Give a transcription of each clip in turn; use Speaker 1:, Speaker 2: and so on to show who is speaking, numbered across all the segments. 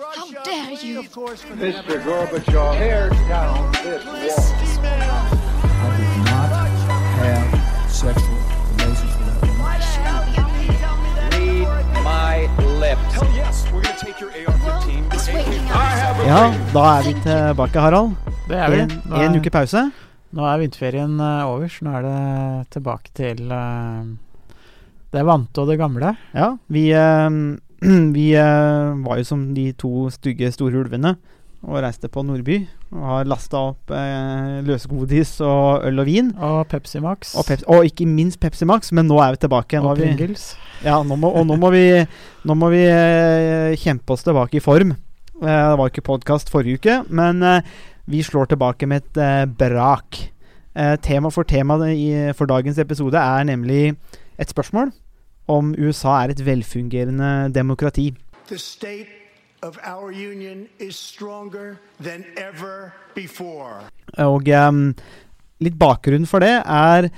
Speaker 1: How dare you?
Speaker 2: Mr. Gorbachev, tear down this wall.
Speaker 3: I did not have sexual relations with that woman.
Speaker 1: I shouldn't be out here.
Speaker 4: Read my lips.
Speaker 5: Hell yes, we're gonna take your AR-15.
Speaker 1: It's waking
Speaker 5: I
Speaker 1: up.
Speaker 5: have a
Speaker 6: Ja, da er vi tilbake, Harald.
Speaker 7: Det er vi.
Speaker 6: En, en
Speaker 7: er-
Speaker 6: uke pause.
Speaker 7: Nå er vinterferien eh, over, så nå er det tilbake til eh, det vante og det gamle.
Speaker 6: Ja, vi, eh, vi eh, var jo som de to stygge store ulvene og reiste på Nordby. Og har lasta opp eh, løsgodis og øl og vin.
Speaker 7: Og Pepsi Max.
Speaker 6: Og, Pepsi, og ikke minst Pepsi Max, men nå er vi tilbake. Nå
Speaker 7: og
Speaker 6: Pringles. vi, ja, nå må, og nå må vi, nå må vi eh, kjempe oss tilbake i form. Eh, det var ikke podkast forrige uke, men eh, vi slår tilbake med et eh, brak. Eh, tema for temaet i- for dagens episode er nemlig et spørsmål om USA er et velfungerende demokrati. Og um, litt bakgrunn for det er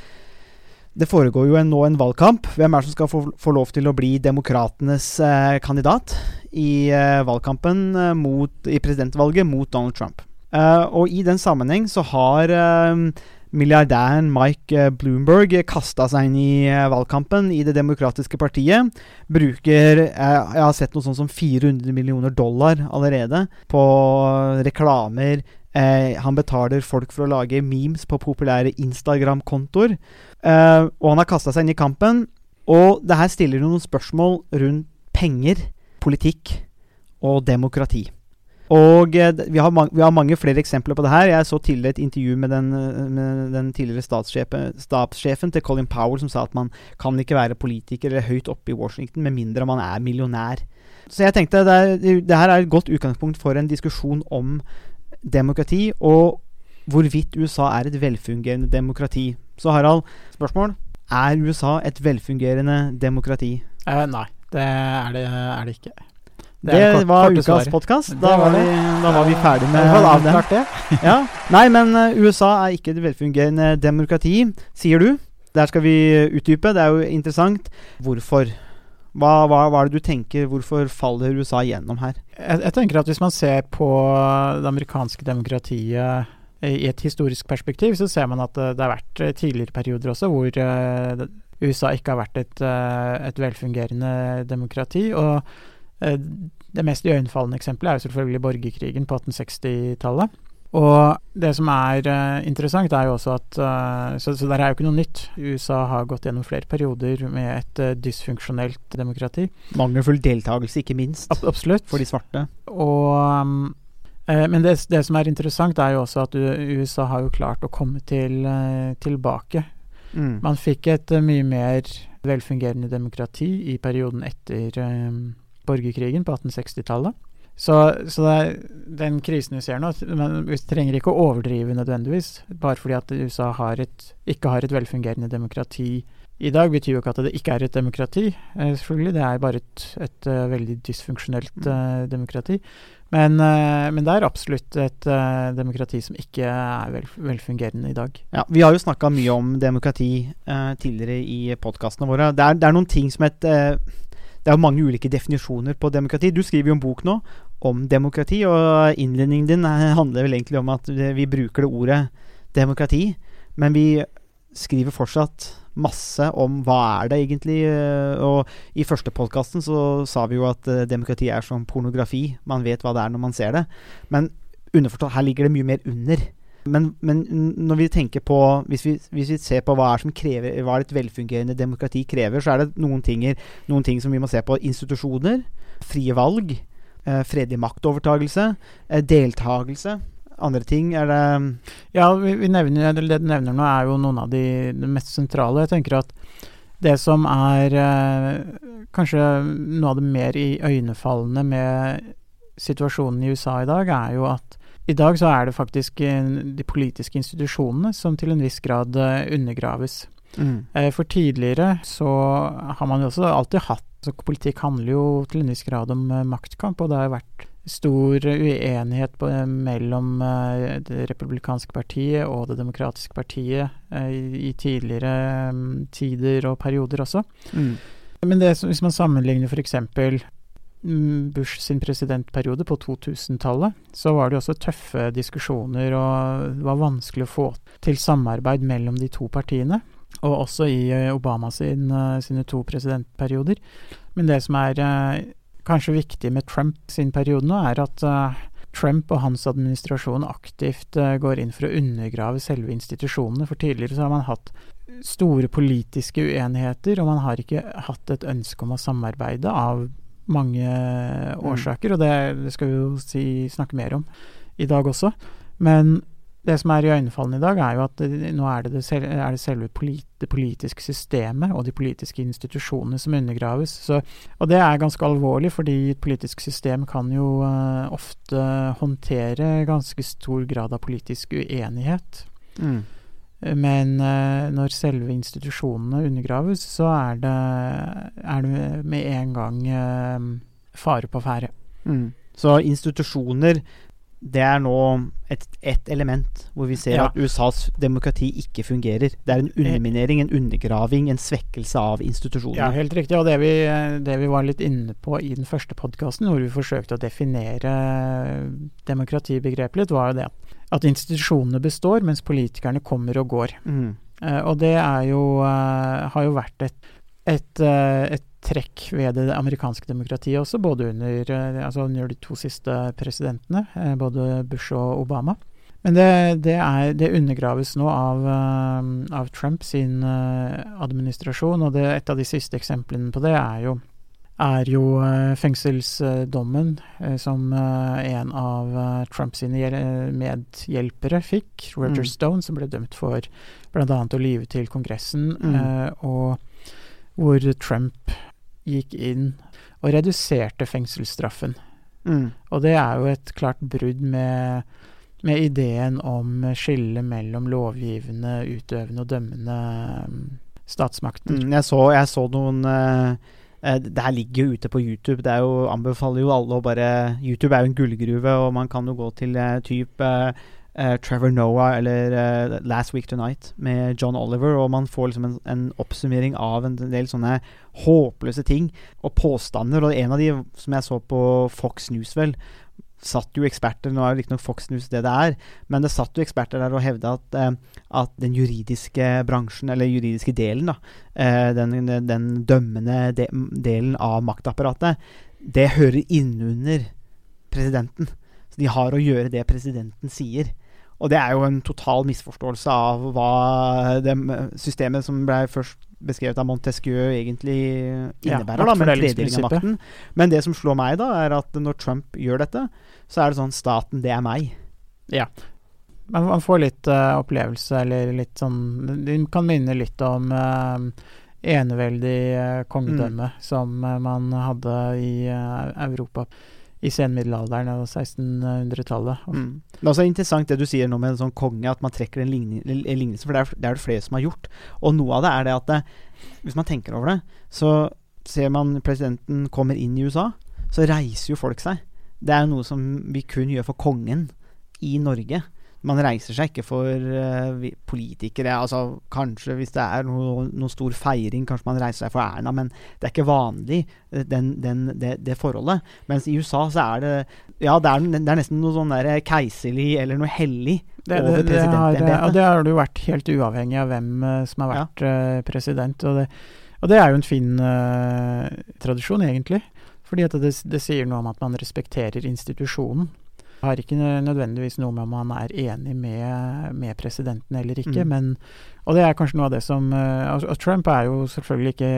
Speaker 6: Det foregår jo en, nå en valgkamp. Hvem er det som skal få, få lov til å bli demokratenes eh, kandidat i eh, valgkampen eh, mot, i presidentvalget mot Donald Trump? Eh, og i den sammenheng så har eh, milliardæren Mike eh, Bloomberg kasta seg inn i eh, valgkampen i Det demokratiske partiet. Bruker eh, Jeg har sett noe sånn som 400 millioner dollar allerede på reklamer. Han betaler folk for å lage memes på populære Instagram-kontoer. Og han har kasta seg inn i kampen. Og det her stiller noen spørsmål rundt penger, politikk og demokrati. Og eh, vi, har mange, vi har mange flere eksempler på det her. Jeg så tidligere et intervju med den, eh, med den tidligere statssjefen, stabssjefen til Colin Powell som sa at man kan ikke være politiker eller høyt oppe i Washington med mindre man er millionær. Så jeg tenkte det, er, det her er et godt utgangspunkt for en diskusjon om demokrati og hvorvidt USA er et velfungerende demokrati. Så Harald, spørsmål. Er USA et velfungerende demokrati?
Speaker 7: Eh, nei, det er det, er det ikke.
Speaker 6: Det,
Speaker 7: det
Speaker 6: var ukas podkast. Da,
Speaker 7: var
Speaker 6: vi- da var vi ferdig med det.
Speaker 7: avklart det.
Speaker 6: Ja. Nei, men eh, USA er ikke et velfungerende demokrati, sier du. Der skal vi utdype. Det er jo interessant. Hvorfor? Hva, hva, hva er det du tenker? Hvorfor faller USA gjennom her?
Speaker 7: Jeg, jeg tenker at hvis man ser på det amerikanske demokratiet i et historisk perspektiv, så ser man at det, det har vært eh, tidligere perioder også hvor eh, USA ikke har vært et, eh, et velfungerende demokrati. Og eh, det mest iøynefallende eksempelet er jo selvfølgelig borgerkrigen på 1860-tallet. Og det som er uh, interessant, er jo også at uh, så, så der er jo ikke noe nytt. USA har gått gjennom flere perioder med et uh, dysfunksjonelt demokrati.
Speaker 6: Mangelfull deltakelse, ikke minst,
Speaker 7: Ab absolutt.
Speaker 6: for de svarte.
Speaker 7: Og um, eh, Men det, det som er interessant, er jo også at USA har jo klart å komme til, eh, tilbake.
Speaker 6: Mm.
Speaker 7: Man fikk et eh, mye mer velfungerende demokrati i perioden etter eh, borgerkrigen på 1860-tallet. Så, så er den krisen vi ser nå men Vi trenger ikke å overdrive nødvendigvis. Bare fordi at USA har et, ikke har et velfungerende demokrati i dag, betyr jo ikke at det ikke er et demokrati. Eh, selvfølgelig, Det er bare et, et uh, veldig dysfunksjonelt uh, demokrati. Men, uh, men det er absolutt et demokrati som ikke er vel, velfungerende i dag.
Speaker 6: Ja, Vi har jo snakka mye om demokrati tidligere i podkastene våre. Det er, det er noen ting som et Det er mange ulike definisjoner på demokrati. Du skriver jo en bok nå om demokrati, og innledningen din eh, handler vel egentlig om at vi bruker det ordet demokrati, men vi skriver fortsatt masse om hva er det egentlig. eh, Og i første podkasten så sa vi jo at eh, demokrati er som pornografi. Man vet hva det er når man ser det. Men underforstått, her ligger det mye mer under. Men, men når vi tenker på hvis vi, hvis vi ser på hva som krever Hva et velfungerende demokrati krever, så er det noen, tinger, noen ting som vi må se på. Institusjoner, frie valg, eh, fredelig maktovertagelse, eh, deltagelse. Andre ting er det
Speaker 7: Ja, vi, vi nevner, det du nevner nå, er jo noen av de, de mest sentrale. Jeg tenker at det som er eh, kanskje noe av det mer iøynefallende med situasjonen i USA i dag, er jo at i dag så er det faktisk eh, de politiske institusjonene som til en viss grad eh, undergraves.
Speaker 6: mm.
Speaker 7: Eh, For tidligere så har man jo også alltid hatt så Politikk handler jo til en viss grad om maktkamp, og det har vært stor uenighet på, mellom Det republikanske partiet og Det demokratiske partiet i, i tidligere tider og perioder også.
Speaker 6: Mm.
Speaker 7: Men det, hvis man sammenligner f.eks. mm, Bush sin presidentperiode på 2000-tallet, så var det også tøffe diskusjoner, og det var vanskelig å få til samarbeid mellom de to partiene. Og også i eh, Obama sin, eh, sine to presidentperioder. Men det som er eh, kanskje viktig med Trump sin periode nå, er at Trump og hans administrasjon aktivt går inn for å undergrave selve institusjonene. For tidligere så har man hatt store politiske uenigheter, og man har ikke hatt et ønske om å samarbeide av mange årsaker, og det, det skal vi jo si, snakke mer om i dag også. Men det som er iøynefallende i dag, er jo at det, nå er det, det, sel, er det selve polit, det politiske systemet og de politiske institusjonene som undergraves. Så, og det er ganske alvorlig, fordi et politisk system kan jo uh, ofte håndtere ganske stor grad av politisk uenighet.
Speaker 6: Mm.
Speaker 7: Men uh, når selve institusjonene undergraves, så er det, er det med en gang uh, fare på ferde.
Speaker 6: Mm. Så institusjoner det er nå et, et element hvor vi ser
Speaker 7: Ja.
Speaker 6: at USAs demokrati ikke fungerer. Det er en underminering, en undergraving, en svekkelse av
Speaker 7: Ja, helt riktig. Og det vi, det vi var litt inne på i den første podkasten, hvor vi forsøkte å definere demokratibegrepet litt, var jo det at, institusjonene består, mens politikerne kommer og går.
Speaker 6: Mm.
Speaker 7: Eh, og det er jo, eh, har jo vært et, et, eh, et trekk ved det amerikanske demokratiet også, både under, eh, altså under de to siste presidentene, eh, både Bush og Obama. Men det, det, er, det undergraves nå av, eh, av Trump sin administrasjon, og det, et av de siste eksemplene på det er jo, er jo fengselsdommen som en av Trumps medhjelpere fikk, Roger
Speaker 6: Mm.
Speaker 7: Stone, som ble dømt for bl.a. å lyve til Kongressen,
Speaker 6: Mm.
Speaker 7: og hvor Trump gikk inn og reduserte fengselsstraffen.
Speaker 6: Mm.
Speaker 7: Og det er jo et klart brudd med, med ideen om skillet mellom lovgivende, utøvende og dømmende statsmakten. statsmakter.
Speaker 6: Mm, jeg, så, jeg så noen eh, eh, Det her ligger jo ute på YouTube. Det er jo, anbefaler jo alle å bare YouTube er jo en gullgruve, og man kan jo gå til uh, type eh, Trevor Noah eller uh, Last Week Tonight med John Oliver, og man får liksom en, en oppsummering av en del sånne håpløse ting og påstander. Og en av de som jeg så på Fox News, vel, satt jo eksperter Nå er jo riktignok Fox News det det er, men det satt jo eksperter der og hevda at, eh, at den juridiske bransjen, eller juridiske delen, da, den, den dømmende de, delen av maktapparatet, det hører innunder presidenten. Så de har å gjøre det presidenten sier. Og det er jo en total misforståelse av hva det systemet som ble først beskrevet av Montesquieu, egentlig innebærer, Ja, da, med av makten. Men det som slår meg, da, er at når Trump gjør dette, så er det sånn Staten, det er meg.
Speaker 7: Man, man får litt uh, opplevelse, eller litt sånn Det kan minne litt om uh, eneveldig uh, kongedømme som eh, man hadde i Europa i senmiddelalderen og 1600-tallet.
Speaker 6: Mm. Det er også interessant det du sier nå med en sånn konge, at man trekker en ligning- en lignelse, for det er, det er det flere som har gjort. Og noe av det er det at det, hvis man tenker over det, så ser man presidenten kommer inn i USA, så reiser jo folk seg. Det er jo noe som vi kun gjør for kongen i Norge. Man reiser seg ikke for uh, politikere. Altså Kanskje hvis det er noe, noe stor feiring, kanskje man reiser seg for Erna, men det er ikke vanlig, eh, den, den, det, det forholdet. Mens i USA så er det Ja, det er, det er nesten noe sånn der keiserlig eller noe hellig
Speaker 7: Det, det, det, har, og det har jo vært helt uavhengig av hvem eh, som har vært eh, president. Og det, og det er jo en fin uh, tradisjon, egentlig. Fordi at det, det sier noe om at man respekterer institusjonen. Det har ikke nødvendigvis noe med om han er enig med, med presidenten eller ikke,
Speaker 6: Mm.
Speaker 7: men Og det er kanskje noe av det som eh, altså, Og Trump er jo selvfølgelig ikke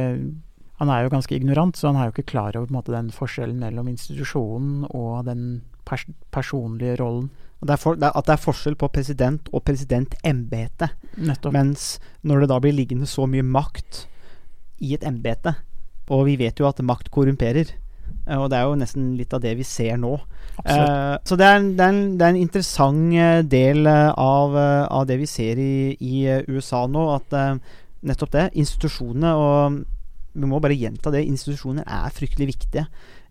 Speaker 7: Han er jo ganske ignorant, så han er jo ikke klar over på en måte, den forskjellen mellom institusjonen og den pers personlige rollen.
Speaker 6: Det for, det er, at det er forskjell på president og presidentembetet. Mens når det da blir liggende så mye makt i et embete, og vi vet jo at makt korrumperer, og det er jo nesten litt av det vi ser nå. Eh, så det er, en, det, er en, det er en interessant eh, del eh, av, eh, av det vi ser i, i eh, USA nå, at uh, nettopp det, institusjonene og vi må bare gjenta det, institusjoner er fryktelig viktige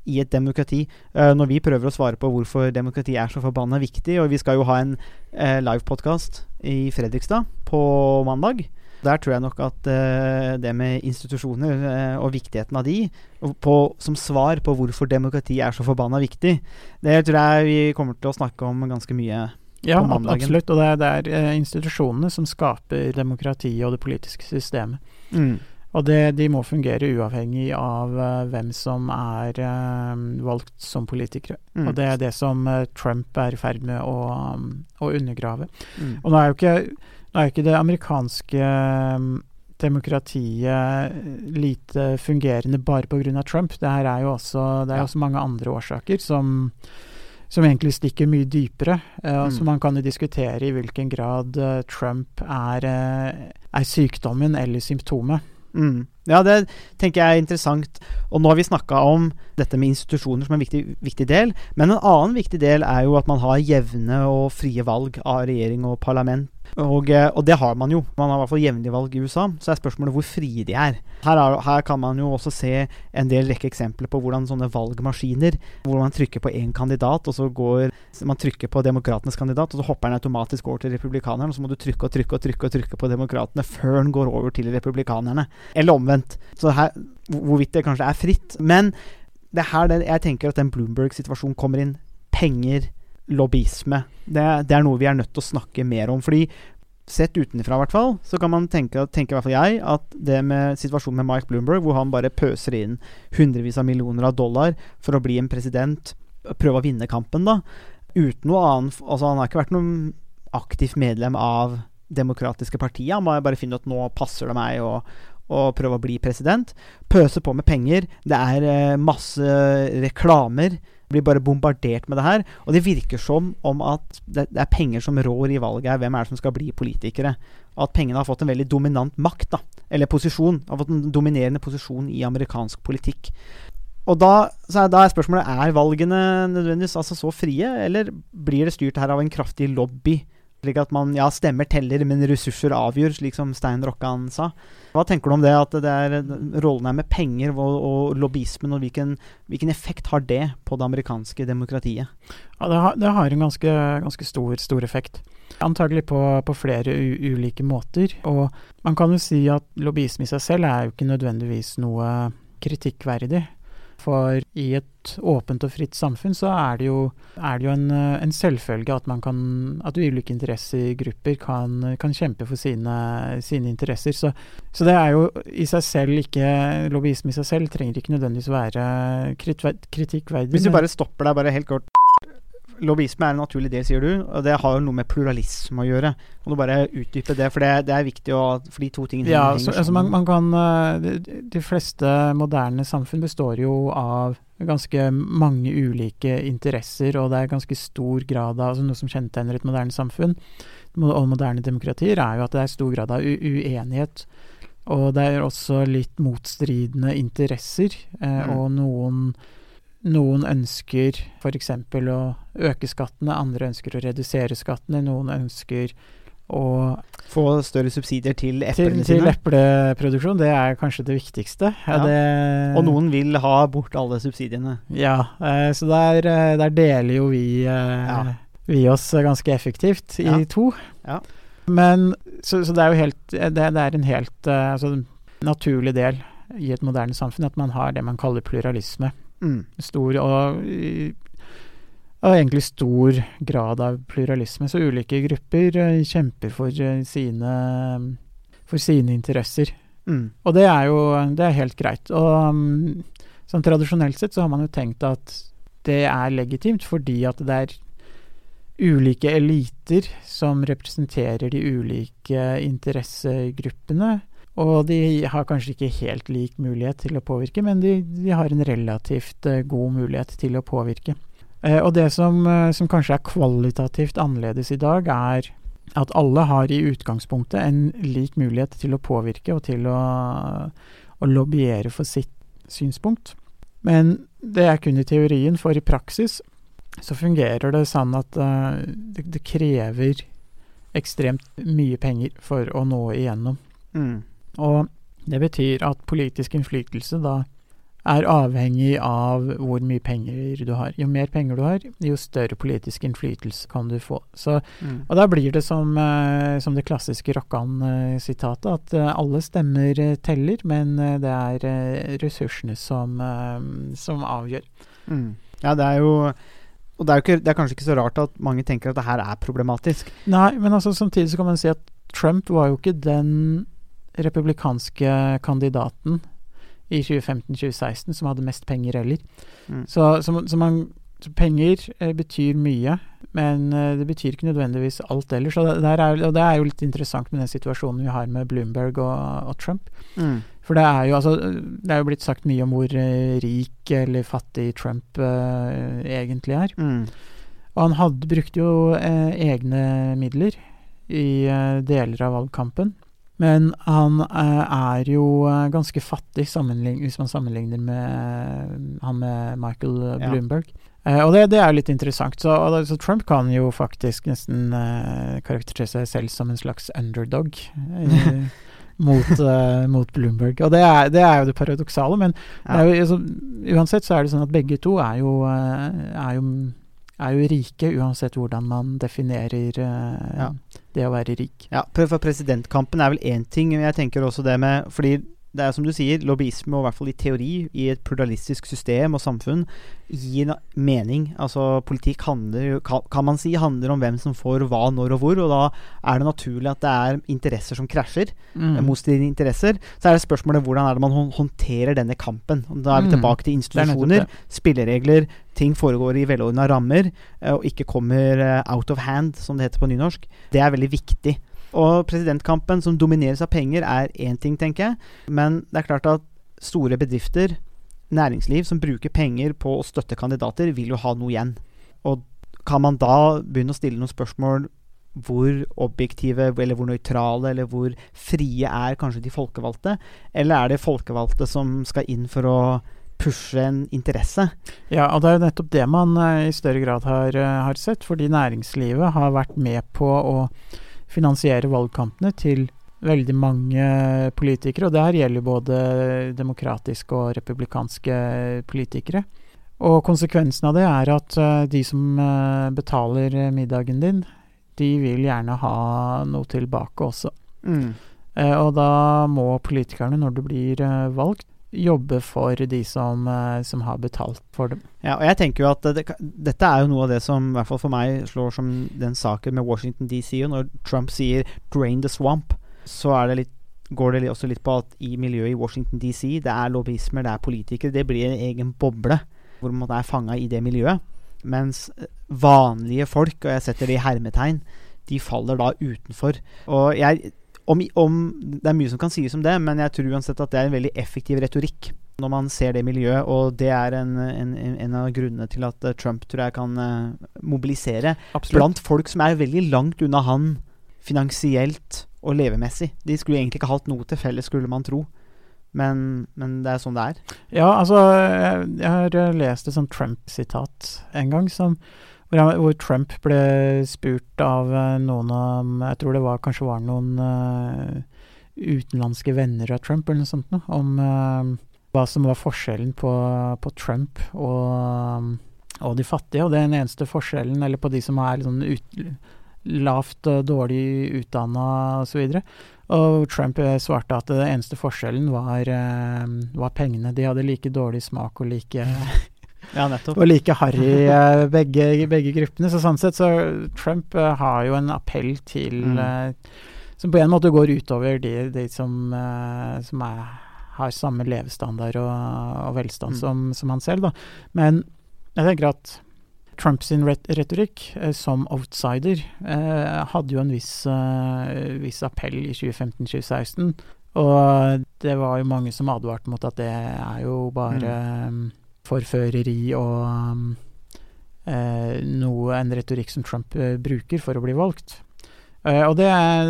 Speaker 6: i et demokrati. Uh, når vi prøver å svare på hvorfor demokrati er så forbanna viktig, og vi skal jo ha en uh, livepodkast i Fredrikstad på mandag, Der tror jeg nok at uh, det med institusjoner uh, og viktigheten av de, på, som svar på hvorfor demokrati er så forbanna viktig, det tror jeg vi kommer til å snakke om ganske mye.
Speaker 7: Ja,
Speaker 6: på
Speaker 7: ab-
Speaker 6: Ja,
Speaker 7: absolutt. Og det er, det er eh, institusjonene som skaper demokratiet og det politiske systemet. Og det, de må fungere uavhengig av uh, hvem som er uh, valgt som politikere.
Speaker 6: Mm.
Speaker 7: Og det er det som uh, Trump er i ferd med å, um, å undergrave.
Speaker 6: Mm.
Speaker 7: Og nå er jo ikke, nå er ikke det amerikanske um, demokratiet lite fungerende bare pga. Trump. Det her er jo også, det er
Speaker 6: Ja.
Speaker 7: også mange andre årsaker som, som egentlig stikker mye dypere. Uh,
Speaker 6: Mm.
Speaker 7: Så man kan jo diskutere i hvilken grad uh, Trump er, uh, er sykdommen eller symptomet.
Speaker 6: Mm. Ja, det tenker jeg er interessant. Og nå har vi snakka om dette med institusjoner som en viktig, viktig del. Men en annen viktig del er jo at man har jevne og frie valg av regjering og parlament. Og, eh, og det har man jo. Man har i hvert fall jevnlige valg i USA. Så er spørsmålet hvor frie de er. Her, er. her kan man jo også se en del rekke eksempler på hvordan sånne valgmaskiner Hvor man trykker på én kandidat, og så går man trykker på demokratenes kandidat, og så hopper den automatisk over til republikaneren, og så må du trykke og trykke og trykke og trykke på demokratene før den går over til republikanerne. Eller omvendt. Så her, hvorvidt det kanskje er fritt. Men det er her jeg tenker at den Bloomberg-situasjonen kommer inn. Penger, lobbyisme. Det, det er noe vi er nødt til å snakke mer om. Fordi sett utenfra, i hvert fall, så kan man tenke, tenke hvert fall jeg, at det med situasjonen med Mike Bloomberg, hvor han bare pøser inn hundrevis av millioner av dollar for å bli en president, prøve å vinne kampen, da, uten noe annet Altså, han har ikke vært noen aktivt medlem av demokratiske partiet. Han må bare finne ut nå passer det meg å, å prøve å bli president. Pøse på med penger. Det er eh, masse reklamer. Blir bare bombardert med det her. Og det virker som om at det, er penger som rår i valget her. Hvem er det som skal bli politikere? Og at pengene har fått en veldig dominant makt, da. Eller posisjon. Har fått en dominerende posisjon i amerikansk politikk. Og da, er, da er spørsmålet er valgene nødvendigvis altså så frie, eller blir det styrt her av en kraftig lobby? Slik at man ja, stemmer teller, men ressurser avgjør, slik som Stein Rokkan sa. Hva tenker du om det, at det er rollen her med penger og, og lobbyismen, og hvilken, hvilken effekt har det på det amerikanske demokratiet?
Speaker 7: Ja, det har, det har en ganske, ganske stor, stor effekt. Antagelig på, på flere ulike måter. Og man kan jo si at lobbyisme i seg selv er jo ikke nødvendigvis noe kritikkverdig. For i et åpent og fritt samfunn så er det jo, er det jo en, eh, en selvfølge at man kan At ulike interessegrupper kan, kan kjempe for sine, sine interesser. Så, så det er jo i seg selv ikke Lobbyisme i seg selv trenger ikke nødvendigvis være kritikkverdig.
Speaker 6: Hvis du bare stopper deg bare helt kort Lobbyisme er en naturlig del, sier du, og det har jo noe med pluralisme å gjøre. Kan du bare utdype det, for det, det er viktig å For de to tingene
Speaker 7: Ja,
Speaker 6: henger
Speaker 7: så, altså man,
Speaker 6: sammen.
Speaker 7: man kan eh, de, de fleste moderne samfunn består jo av ganske mange ulike interesser, og det er ganske stor grad av altså Noe som kjennetegner et moderne samfunn og moderne demokratier, er jo at det er stor grad av uenighet. Og det er også litt motstridende interesser, eh,
Speaker 6: Mm.
Speaker 7: og noen noen ønsker f.eks. å øke skattene, andre ønsker å redusere skattene, noen ønsker å
Speaker 6: Få større subsidier til
Speaker 7: til,
Speaker 6: eplene
Speaker 7: til
Speaker 6: sine.
Speaker 7: epleproduksjon, det er kanskje det viktigste. Ja. Det,
Speaker 6: Og noen vil ha bort alle subsidiene.
Speaker 7: Ja, eh, så der, eh, der deler jo vi, eh,
Speaker 6: Ja.
Speaker 7: vi oss ganske effektivt i
Speaker 6: Ja.
Speaker 7: to.
Speaker 6: Ja.
Speaker 7: Men så, så det er jo helt Det, det er en helt altså, naturlig del i et moderne samfunn at man har det man kaller pluralisme.
Speaker 6: Mm.
Speaker 7: Stor og, og egentlig stor grad av pluralisme. Så ulike grupper eh, kjemper for eh, sine for sine interesser.
Speaker 6: Mm.
Speaker 7: Og det er jo det er helt greit. Og um, sånn tradisjonelt sett så har man jo tenkt at det er legitimt fordi at det er ulike eliter som representerer de ulike interessegruppene. Og de har kanskje ikke helt lik mulighet til å påvirke, men de, de har en relativt eh, god mulighet til å påvirke. Eh, og det som, eh, som kanskje er kvalitativt annerledes i dag, er at alle har i utgangspunktet en lik mulighet til å påvirke og til å, å lobbyere for sitt synspunkt. Men det er kun i teorien, for i praksis så fungerer det sånn at det, det krever ekstremt mye penger for å nå igjennom.
Speaker 6: Mm.
Speaker 7: Og det betyr at politisk innflytelse da er avhengig av hvor mye penger du har. Jo mer penger du har, jo større politisk innflytelse kan du få. Så,
Speaker 6: Mm.
Speaker 7: og da blir det som, eh, som det klassiske Rokkan-sitatet, at eh, alle stemmer eh, teller, men det er ressursene som, som avgjør.
Speaker 6: Mm. Ja, det er jo Og det er, ikke, det er kanskje ikke så rart at mange tenker at det her er problematisk.
Speaker 7: Nei, men altså samtidig så kan man si at Trump var jo ikke den republikanske kandidaten i 2015-2016 som hadde mest penger heller.
Speaker 6: Mm.
Speaker 7: Så, så, så man så penger eh, betyr mye, men eh, det betyr ikke nødvendigvis alt ellers. Og det, er, og det er jo litt interessant med den situasjonen vi har med Bloomberg og, og Trump.
Speaker 6: Mm.
Speaker 7: For det er jo altså Det er jo blitt sagt mye om hvor eh, rik eller fattig Trump eh, egentlig er.
Speaker 6: Mm.
Speaker 7: Og han hadde, brukte jo eh, egne midler i eh, deler av valgkampen. Men han eh, er jo eh, ganske fattig hvis man sammenligner med eh, han med Michael Bloomberg. Ja. Og det, det er litt interessant. Så, så Trump kan jo faktisk nesten karakterisere seg selv som en slags underdog. mot, uh, mot Bloomberg. Og det er, det er jo det paradoksale, men det er jo, altså, uansett så er det sånn at begge to er jo, er jo, er jo rike, uansett hvordan man definerer uh,
Speaker 6: Ja.
Speaker 7: Det å være rik.
Speaker 6: Ja, for presidentkampen er vel én ting, men jeg tenker også det med Fordi det er som du sier, lobbyisme, og i hvert fall i teori, i et pluralistisk system og samfunn, gir mening. Altså politikk handler kan, man si handler om hvem som får hva, når og hvor, og da er det naturlig at det er interesser som krasjer.
Speaker 7: Mm.
Speaker 6: Motstridende interesser. Så er det spørsmålet hvordan er det man håndterer denne kampen. Og Da er vi
Speaker 7: Mm.
Speaker 6: tilbake til
Speaker 7: er
Speaker 6: institusjoner, spilleregler, ting foregår i velordna rammer, eh, og ikke kommer eh, out of hand, som det heter på nynorsk. Det er veldig viktig. Og presidentkampen, som domineres av penger, er én ting, tenker jeg. Men det er klart at store bedrifter, næringsliv, som bruker penger på å støtte kandidater, vil jo ha noe igjen. Og kan man da begynne å stille noen spørsmål hvor objektive, eller hvor nøytrale, eller hvor frie er kanskje de folkevalgte? Eller er det folkevalgte som skal inn for å pushe en interesse?
Speaker 7: Ja, og det er jo nettopp det man eh, i større grad har, eh, har sett, fordi næringslivet har vært med på å finansiere valgkampene til veldig mange politikere, og det her gjelder både demokratiske og republikanske politikere. Og konsekvensen av det er at eh, de som eh, betaler middagen din, de vil gjerne ha noe tilbake også.
Speaker 6: Mm.
Speaker 7: Eh, og da må politikerne, når det blir valgt, jobbe for de som, eh, som har betalt for dem.
Speaker 6: Ja, og jeg tenker jo at det, det, dette er jo noe av det som i hvert fall for meg slår som den saken med Washington DC. Når Trump sier 'drain the swamp', så er det litt, går det også litt på at i miljøet i Washington DC, det er lobbyismer, det er politikere. Det blir en egen boble hvor man er fanga i det miljøet. Mens eh, vanlige folk, og jeg setter det i hermetegn, de faller da utenfor. Og jeg om, om, Det er mye som kan sies om det, men jeg tror uansett at det er en veldig effektiv retorikk når man ser det miljøet, og det er en, en, en av grunnene til at eh, Trump tror jeg kan mobilisere mobilisere blant folk som er veldig langt unna han finansielt og levemessig. De skulle egentlig ikke hatt noe til felles, skulle man tro. Men, men det er sånn det er.
Speaker 7: Ja, altså Jeg, jeg har eh, lest et sånt Trump-sitat en gang som, hvor, han, hvor Trump ble spurt av eh, noen av Jeg tror det var, kanskje var noen uh, utenlandske venner av Trump eller noe sånt noe, om uh, hva som var forskjellen på, på Trump og, og de fattige. Og den eneste forskjellen, eller på de som er sånn ut, lavt og dårlig utdanna osv. Og Trump svarte at den eneste forskjellen var, var pengene. De hadde like dårlig smak og like,
Speaker 6: Ja, nettopp.
Speaker 7: og like harry, eh, begge, begge gruppene. Så sånn sett så Trump eh, har jo en appell til
Speaker 6: Mm.
Speaker 7: eh, Som på en måte går utover de, de som, som er, har samme levestandard og, og velstand
Speaker 6: Mm.
Speaker 7: som, som han selv, da. Men jeg tenker at Trumps retorikk som outsider hadde jo en viss, viss appell i 2015-2016. Og det var jo mange som advarte mot at det er jo bare eh, forføreri og eh, noe, en retorikk som Trump eh, bruker for å bli valgt. Eh, og det,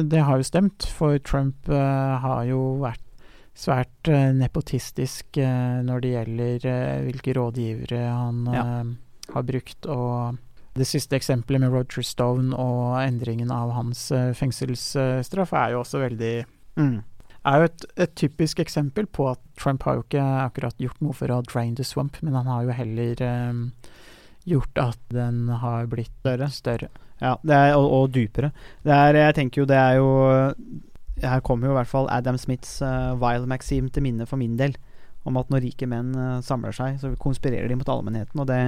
Speaker 7: det har jo stemt, for Trump har jo vært svært nepotistisk når det gjelder hvilke rådgivere han
Speaker 6: Ja.
Speaker 7: har brukt. Og det siste eksempelet med Roger Stone og endringen av hans fengselsstraff er jo også veldig
Speaker 6: Mm.
Speaker 7: Er jo et, et typisk eksempel på at Trump har jo ikke akkurat gjort noe for å drain the swamp, men han har jo heller um, gjort at den har blitt
Speaker 6: Større.
Speaker 7: større.
Speaker 6: Ja, det er, og, og dypere. Det er, jeg tenker jo det er jo Her kommer jo i hvert fall Adam Smiths uh, Vile Maxim til minne for min del. Om at når rike menn uh, samler seg, så konspirerer de mot allmennheten. Og det,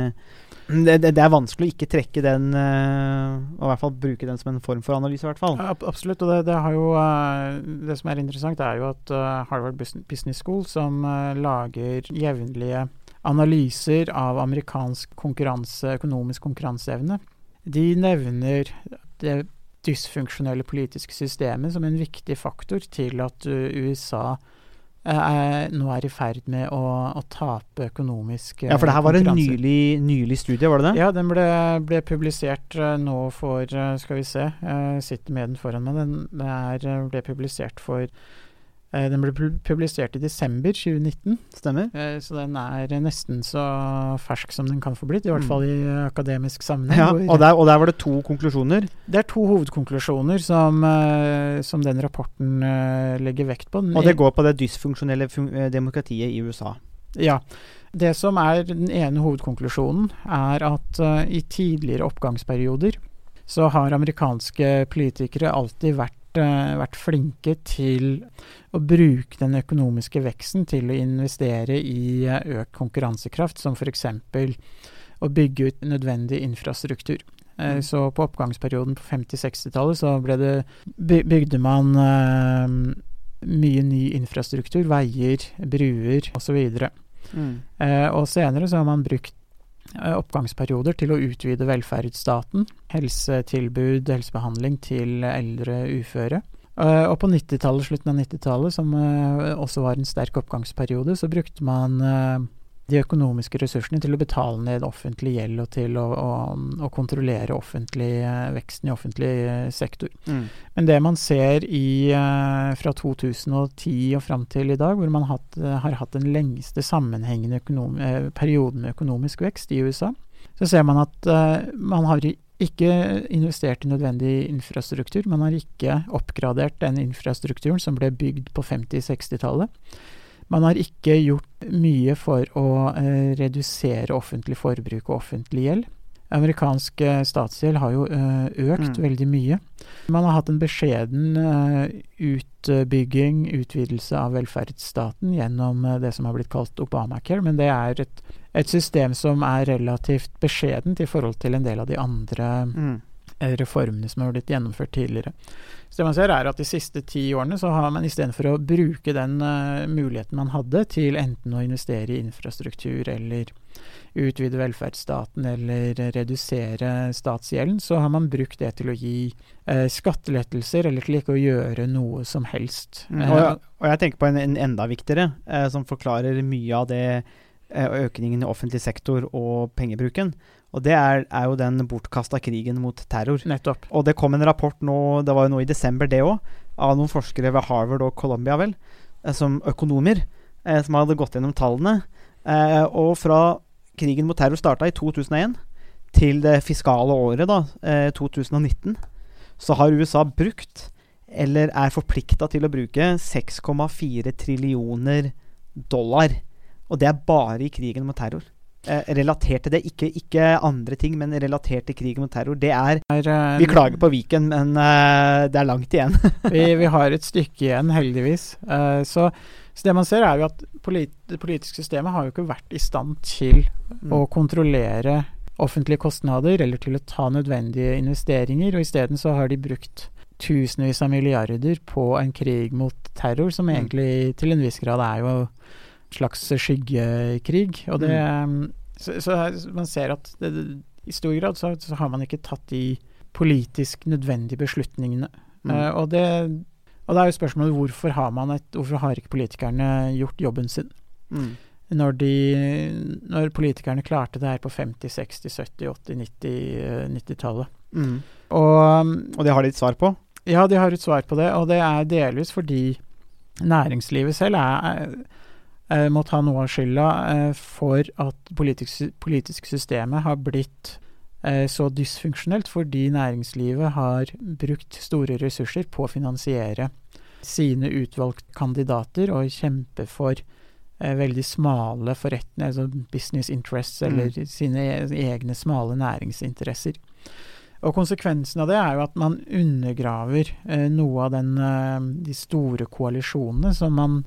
Speaker 6: det, det, det er vanskelig å ikke trekke den uh, Og i hvert fall bruke den som en form for analyse, i hvert fall.
Speaker 7: Ja, absolutt. Og det, det, har jo, uh, det som er interessant, er jo at Harvard Business School, som lager jevnlige analyser av amerikansk konkurranse, økonomisk konkurranseevne, de nevner det dysfunksjonelle politiske systemet som en viktig faktor til at USA eh, er, nå er i ferd med å, å tape økonomisk eh,
Speaker 6: Ja, for det her var en nylig, nylig studie, var det det?
Speaker 7: Ja, den ble, ble publisert eh, nå for eh, Skal vi se, jeg sitter med den foran meg. Den, den er, ble publisert for Den ble publisert i desember 2019,
Speaker 6: Stemmer?
Speaker 7: eh, så den er eh, nesten så fersk som den kan få blitt. I hvert
Speaker 6: Mm.
Speaker 7: fall i eh, akademisk sammenheng.
Speaker 6: Ja, og der, og der var det to konklusjoner.
Speaker 7: det er to hovedkonklusjoner som, eh, som den rapporten eh, legger vekt på. Den
Speaker 6: Og det går på det dysfunksjonelle eh, demokratiet i USA.
Speaker 7: Ja. Det som er den ene hovedkonklusjonen, er at eh, i tidligere oppgangsperioder så har amerikanske politikere alltid vært, eh, vært flinke til å bruke den økonomiske veksten til å investere i eh, økt konkurransekraft, som f.eks. å bygge ut nødvendig infrastruktur. Eh,
Speaker 6: Mm.
Speaker 7: Så på oppgangsperioden på 50-60-tallet så ble det, bygde man eh, mye ny infrastruktur, veier, bruer osv. Eh, og senere så har man brukt eh, oppgangsperioder til å utvide velferdsstaten, helsetilbud, helsebehandling til eldre uføre. Eh, og på 90-tallet, slutten av 90-tallet, som eh, også var en sterk oppgangsperiode, så brukte man eh, de økonomiske ressursene til å betale ned offentlig gjeld og til å, å, å kontrollere offentlig, eh, veksten i offentlig eh, sektor.
Speaker 6: Mm.
Speaker 7: Men det man ser i, eh, fra 2010 og fram til i dag, hvor man hatt, har hatt den lengste sammenhengende økonom, perioden med økonomisk vekst i USA, så ser man at man har ikke investert i nødvendig infrastruktur. Man har ikke oppgradert den infrastrukturen som ble bygd på 50-60-tallet. Man har ikke gjort mye for å eh, redusere offentlig forbruk og offentlig gjeld. Amerikansk eh, statsgjeld har jo eh, økt
Speaker 6: Mm.
Speaker 7: veldig mye. Man har hatt en beskjeden utbygging, utvidelse av velferdsstaten gjennom det som har blitt kalt Obamacare, men det er et, et system som er relativt beskjedent i forhold til en del av de andre
Speaker 6: Mm.
Speaker 7: Eh, reformene som har blitt gjennomført tidligere. Så det man ser er at De siste ti årene så har man istedenfor å bruke den uh, muligheten man hadde til enten å investere i infrastruktur eller utvide velferdsstaten eller redusere statsgjelden, så har man brukt det til å gi uh, skattelettelser eller til ikke å gjøre noe som helst.
Speaker 6: Mm. Og, jeg, og jeg tenker på en, en enda viktigere, uh, som forklarer mye av det økningen i offentlig sektor og pengebruken. Og det er, er jo den bortkasta krigen mot terror.
Speaker 7: Nettopp.
Speaker 6: Og det kom en rapport nå, det var jo nå i desember det òg, av noen forskere ved Harvard og Columbia, vel, eh, som økonomer, eh, som hadde gått gjennom tallene. Eh, og fra krigen mot terror starta i 2001 til det fiskale året, da, eh, 2019, så har USA brukt, eller er forplikta til å bruke, 6,4 trillioner dollar. Og det er bare i krigen mot terror. Eh, relatert til det, ikke, ikke andre ting, men relatert til krigen mot terror. Det er
Speaker 7: Er, eh,
Speaker 6: vi klager på Viken, men uh, det er langt igjen.
Speaker 7: vi, vi har et stykke igjen, heldigvis. Uh, så, så det man ser, er jo at polit det politiske systemet har jo ikke vært i stand til å kontrollere offentlige kostnader eller til å ta nødvendige investeringer, og isteden så har de brukt tusenvis av milliarder på en krig mot terror, som
Speaker 6: Mm.
Speaker 7: egentlig til en viss grad er jo slags skyggekrig. Og det så, så man ser at det, i stor grad så, så har man ikke tatt de politisk nødvendige beslutningene.
Speaker 6: Mm.
Speaker 7: Uh, og, det, og det er jo spørsmålet hvorfor har man et, hvorfor har ikke politikerne gjort jobben sin?
Speaker 6: Mm.
Speaker 7: Når, de, når politikerne klarte det her på 50-, 60-, 70-, 80-, 90, eh, 90-tallet.
Speaker 6: Mm.
Speaker 7: Og um,
Speaker 6: Og det har de et svar på?
Speaker 7: ja, de har et svar på det, og det er delvis fordi næringslivet selv er, må ta noe av skylda eh, for at politisk, politiske systemet har blitt eh, så dysfunksjonelt, fordi næringslivet har brukt store ressurser på å finansiere sine utvalgte kandidater og kjempe for eh, veldig smale forretninger, altså business interests,
Speaker 6: Mm.
Speaker 7: eller sine e egne smale næringsinteresser. Og konsekvensen av det er jo at man undergraver eh, noe av den, eh, de store koalisjonene som man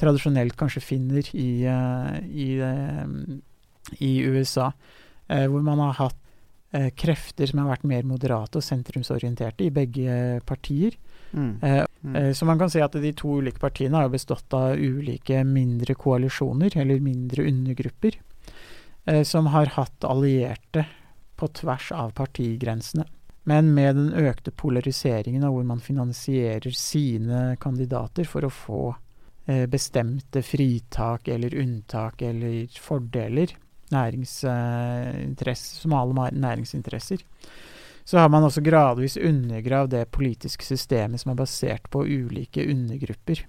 Speaker 7: tradisjonelt kanskje finner i, eh, i, eh, i USA, eh, hvor man har hatt krefter som har vært mer moderate og sentrumsorienterte i begge partier.
Speaker 6: Mm. Mm.
Speaker 7: Så man kan si at de to ulike partiene har bestått av ulike mindre koalisjoner, eller mindre undergrupper, som har hatt allierte på tvers av partigrensene. Men med den økte polariseringen, av hvor man finansierer sine kandidater for å få bestemte fritak eller unntak eller fordeler, næringsinteresse, smale næringsinteresser, så har man også gradvis undergravd det politiske systemet som er basert på ulike undergrupper,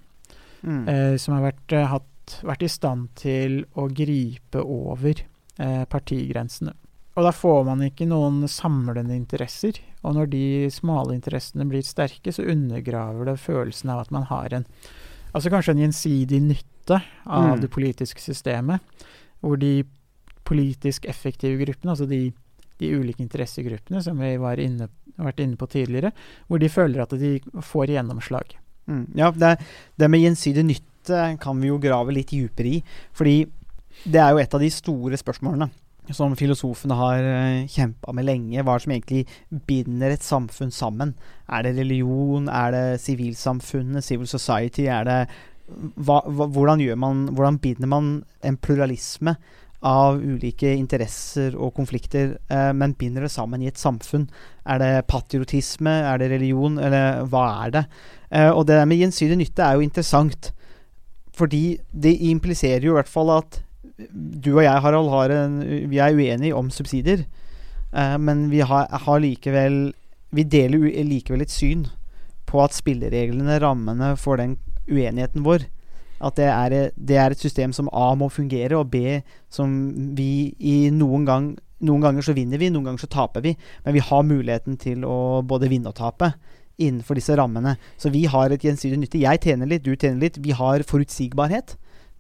Speaker 6: Mm.
Speaker 7: eh, som har vært, eh, hatt, vært i stand til å gripe over eh, partigrensene. Og da får man ikke noen samlende interesser, og når de smale interessene blir sterke, så undergraver det følelsen av at man har en Altså kanskje en gjensidig nytte av
Speaker 6: Mm.
Speaker 7: det politiske systemet, hvor de politisk effektive gruppene, altså de de ulike interessegruppene som vi har vært inne på tidligere, hvor de føler at de får gjennomslag.
Speaker 6: Mm. Ja, det, det med gjensidig nytte kan vi jo grave litt dypere i. Fordi det er jo et av de store spørsmålene som filosofene har uh, kjempa med lenge. Hva er det som egentlig binder et samfunn sammen? Er det religion? Er det sivilsamfunnet? Civil society? Er det hva, hva, hvordan, man, hvordan binder man en pluralisme av ulike interesser og konflikter, eh, men binder det sammen i et samfunn? Er det patriotisme? Er det religion? Eller hva er det? Eh, og det der med gjensidig nytte er jo interessant. Fordi det impliserer jo i hvert fall at du og jeg, Harald, har en, vi er uenige om subsidier. Eh, men vi har, har likevel Vi deler likevel et syn på at spillereglene, rammene for den uenigheten vår At det er, det er et system som A må fungere, og B som vi i noen gang Noen ganger så vinner vi, noen ganger så taper vi. Men vi har muligheten til å både vinne og tape innenfor disse rammene. Så vi har et gjensidig nytte. Jeg tjener litt, du tjener litt. Vi har forutsigbarhet.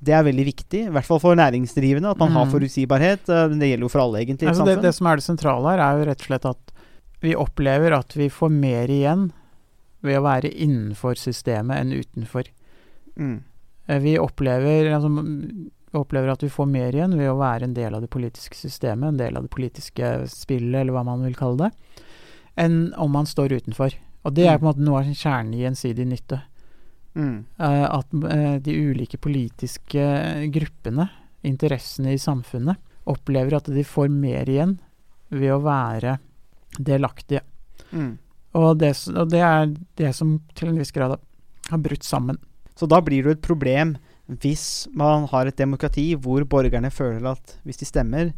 Speaker 6: Det er veldig viktig, i hvert fall for næringsdrivende, at man har
Speaker 7: Mm.
Speaker 6: forutsigbarhet. Eh, Det gjelder jo for alle, egentlig.
Speaker 7: Altså det, det som er det sentrale her, er jo rett og slett at vi opplever at vi får mer igjen ved å være innenfor systemet enn utenfor.
Speaker 6: Mm.
Speaker 7: Eh, Vi opplever, altså, opplever at vi får mer igjen ved å være en del av det politiske systemet, en del av det politiske spillet, eller hva man vil kalle det, enn om man står utenfor. Og det er
Speaker 6: Mm.
Speaker 7: på en måte noe av kjernen i gjensidig nytte.
Speaker 6: Mm.
Speaker 7: Eh, at eh, de ulike politiske gruppene, interessene i samfunnet, opplever at de får mer igjen ved å være delaktige.
Speaker 6: Mm.
Speaker 7: Og det, og det er det som til en viss grad har- brutt sammen.
Speaker 6: Så da blir det et problem hvis man har et demokrati hvor borgerne føler at hvis de stemmer,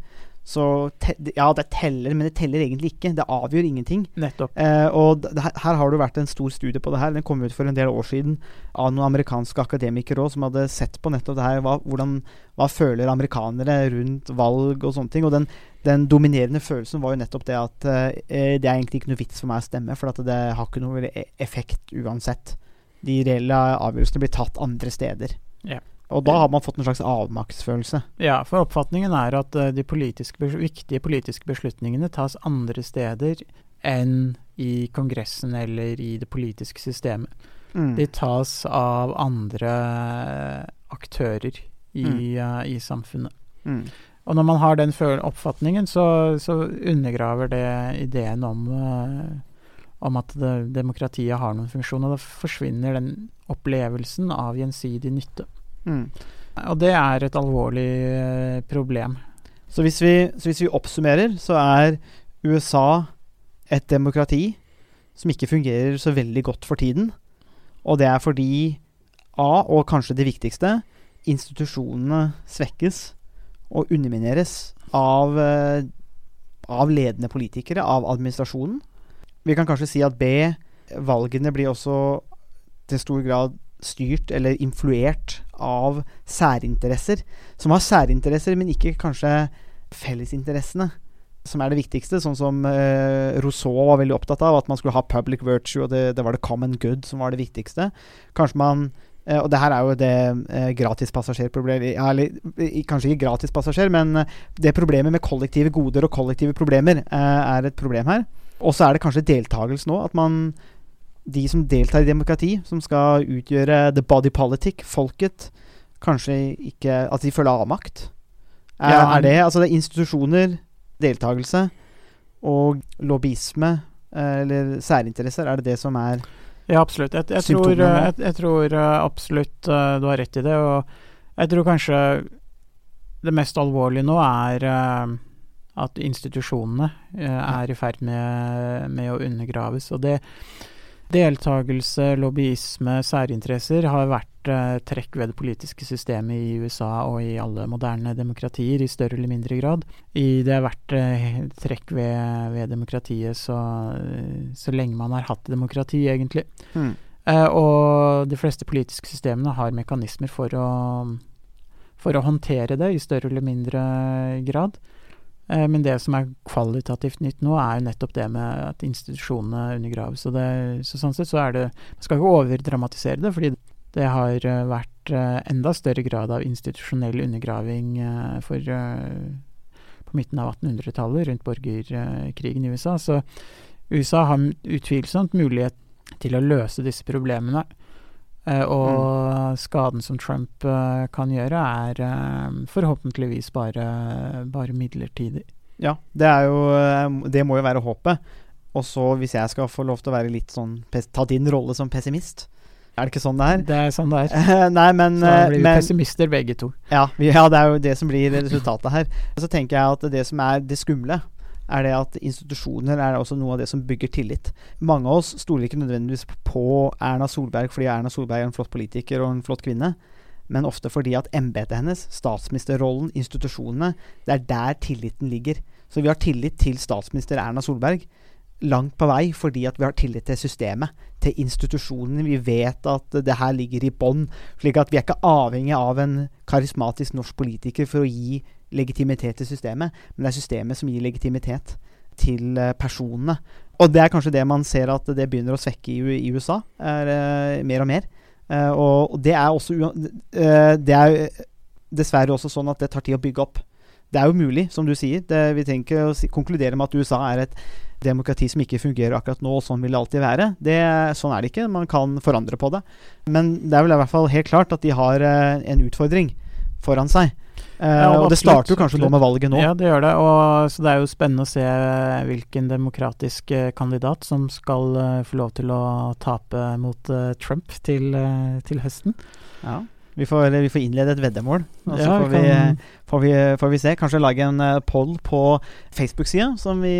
Speaker 6: så Ja, det teller, men det teller egentlig ikke. Det avgjør ingenting.
Speaker 7: Nettopp.
Speaker 6: Eh, og her, har det vært en stor studie på det her. Den kom ut for en del år siden av noen amerikanske akademikere også, som hadde sett på nettopp det her. Hva, hvordan, hva føler amerikanere rundt valg og sånne ting. Og den, den dominerende følelsen var jo nettopp det at eh, det er egentlig ikke noe vits for meg å stemme, for at det har ikke noe effekt uansett. De reelle avgjørelsene blir tatt andre steder.
Speaker 7: Ja.
Speaker 6: Og da har man fått en slags avmaktsfølelse.
Speaker 7: Ja, for oppfatningen er at eh, de politiske, viktige politiske beslutningene tas andre steder enn i Kongressen eller i det politiske systemet.
Speaker 6: Mm.
Speaker 7: De tas av andre aktører i,
Speaker 6: Mm.
Speaker 7: uh, i samfunnet.
Speaker 6: Mm.
Speaker 7: Og når man har den oppfatningen, så, så undergraver det ideen om, uh, om at det, demokratiet har noen funksjon, og da forsvinner den opplevelsen av gjensidig nytte.
Speaker 6: Mm.
Speaker 7: Og det er et alvorlig eh, problem.
Speaker 6: Så hvis, vi, så hvis vi oppsummerer, så er USA et demokrati som ikke fungerer så veldig godt for tiden. Og det er fordi A, og kanskje det viktigste, institusjonene svekkes og undermineres av, eh, av ledende politikere, av administrasjonen. Vi kan kanskje si at B, valgene blir også til stor grad styrt eller influert av særinteresser, som har særinteresser, men ikke kanskje fellesinteressene. som er det viktigste, sånn som uh, Rousseau var veldig opptatt av, at man skulle ha public virtue, og det, det var det common good som var det viktigste. Kanskje man uh, Og det her er jo det uh, gratispassasjerproblemet ja, Eller kanskje ikke gratispassasjer, men det problemet med kollektive goder og kollektive problemer er et problem her. Og så er det kanskje deltakelse nå, at man De som deltar i demokrati, som skal utgjøre the body politic, folket, kanskje ikke At de føler avmakt. Er,
Speaker 7: Ja,
Speaker 6: er det Altså det er institusjoner, deltakelse og lobbyisme eh, eller særinteresser, er det det som er
Speaker 7: Ja, absolutt. Jeg, jeg, tror, eh, jeg, jeg tror eh, absolutt du har rett i det. Og jeg tror kanskje det mest alvorlige nå er at institusjonene er i ferd med, med å undergraves. Og det deltakelse, lobbyisme, særinteresser har vært eh, trekk ved det politiske systemet i USA og i alle moderne demokratier i større eller mindre grad. I, det har vært eh, trekk ved, ved demokratiet så, så lenge man har hatt demokrati, egentlig.
Speaker 6: Mm.
Speaker 7: Eh, og de fleste politiske systemene har mekanismer for å, for å håndtere det i større eller mindre grad. Eh, men det som er kvalitativt nytt nå, er jo nettopp det med at institusjonene undergraves. Det, så sånn sett så er det Man skal ikke overdramatisere det, fordi det har eh, vært eh, enda større grad av institusjonell undergraving for på midten av 1800-tallet, rundt borgerkrigen i USA. Så USA har utvilsomt mulighet til å løse disse problemene. Eh, og skaden som Trump eh, kan gjøre, er eh, forhåpentligvis bare, bare midlertidig.
Speaker 6: Ja, det er jo Det må jo være håpet. Og så, hvis jeg skal få lov til å være litt sånn Ta din rolle som pessimist Er det ikke sånn det er?
Speaker 7: Det er sånn det er.
Speaker 6: Nei, men,
Speaker 7: Så blir vi
Speaker 6: men
Speaker 7: pessimister begge to.
Speaker 6: ja, ja, det er jo det som blir resultatet her. Så tenker jeg at det som er det skumle, er det at institusjoner er også noe av det som bygger tillit. Mange av oss stoler ikke nødvendigvis på Erna Solberg fordi Erna Solberg er en flott politiker og en flott kvinne, men ofte fordi at embetet hennes, statsministerrollen, institusjonene, det er der tilliten ligger. Så vi har tillit til statsminister Erna Solberg langt på vei fordi at vi har tillit til systemet, til institusjonene. Vi vet at det her ligger i bånn, slik at vi er ikke avhengig av en karismatisk norsk politiker for å gi legitimitet til systemet, men det er systemet som gir legitimitet til eh, personene. Og det er kanskje det man ser at det begynner å svekke i, USA, er, eh, mer og mer. Eh, og det er også Det er dessverre også sånn at det tar tid å bygge opp. Det er jo mulig, som du sier. Det, vi trenger ikke å konkludere med at USA er et demokrati som ikke fungerer akkurat nå, og sånn vil det alltid være. Det, sånn er det ikke. Man kan forandre på det. Men det er vel i hvert fall helt klart at de har en utfordring foran seg. Eh,
Speaker 7: Ja,
Speaker 6: og det starter jo kanskje nå med valget nå.
Speaker 7: Ja, det gjør det. Og, så det er jo spennende å se hvilken demokratisk eh, kandidat som skal eh, få lov til å tape mot Trump til, til høsten.
Speaker 6: Ja. Vi får, vi får innlede et veddemål, og så
Speaker 7: Ja,
Speaker 6: får, vi, får, vi, får vi se. Kanskje lage en poll på Facebook-sida, som vi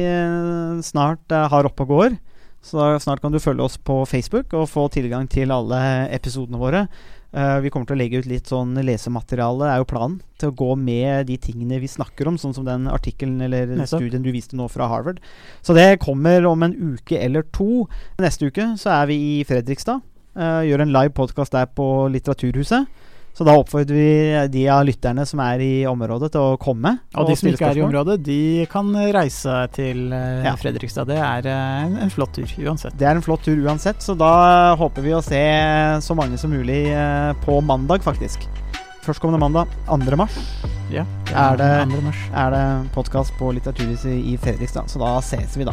Speaker 6: snart har oppe og går. Så snart kan du følge oss på Facebook og få tilgang til alle episodene våre. Eh, vi kommer til å legge ut litt sånn lesemateriale, er jo planen. Til å gå med de tingene vi snakker om, sånn som den artikkelen eller
Speaker 7: Nettopp.
Speaker 6: studien du viste nå fra Harvard. Så det kommer om en uke eller to. Neste uke så er vi i Fredrikstad. Uh, gjør en live podkast der på Litteraturhuset. Så da oppfordrer vi de av lytterne som er i området, til å komme.
Speaker 7: Og de som ikke er i området, de kan reise til eh,
Speaker 6: Ja.
Speaker 7: Fredrikstad. Det er eh, en, en flott tur uansett.
Speaker 6: Det er en flott tur uansett, så da håper vi å se så mange som mulig eh, på mandag, faktisk. Førstkommende mandag, 2. mars,
Speaker 7: Ja,
Speaker 6: Er det-
Speaker 7: 2. mars.
Speaker 6: er det podkast på Litteraturhuset i Fredrikstad. Så da ses vi da.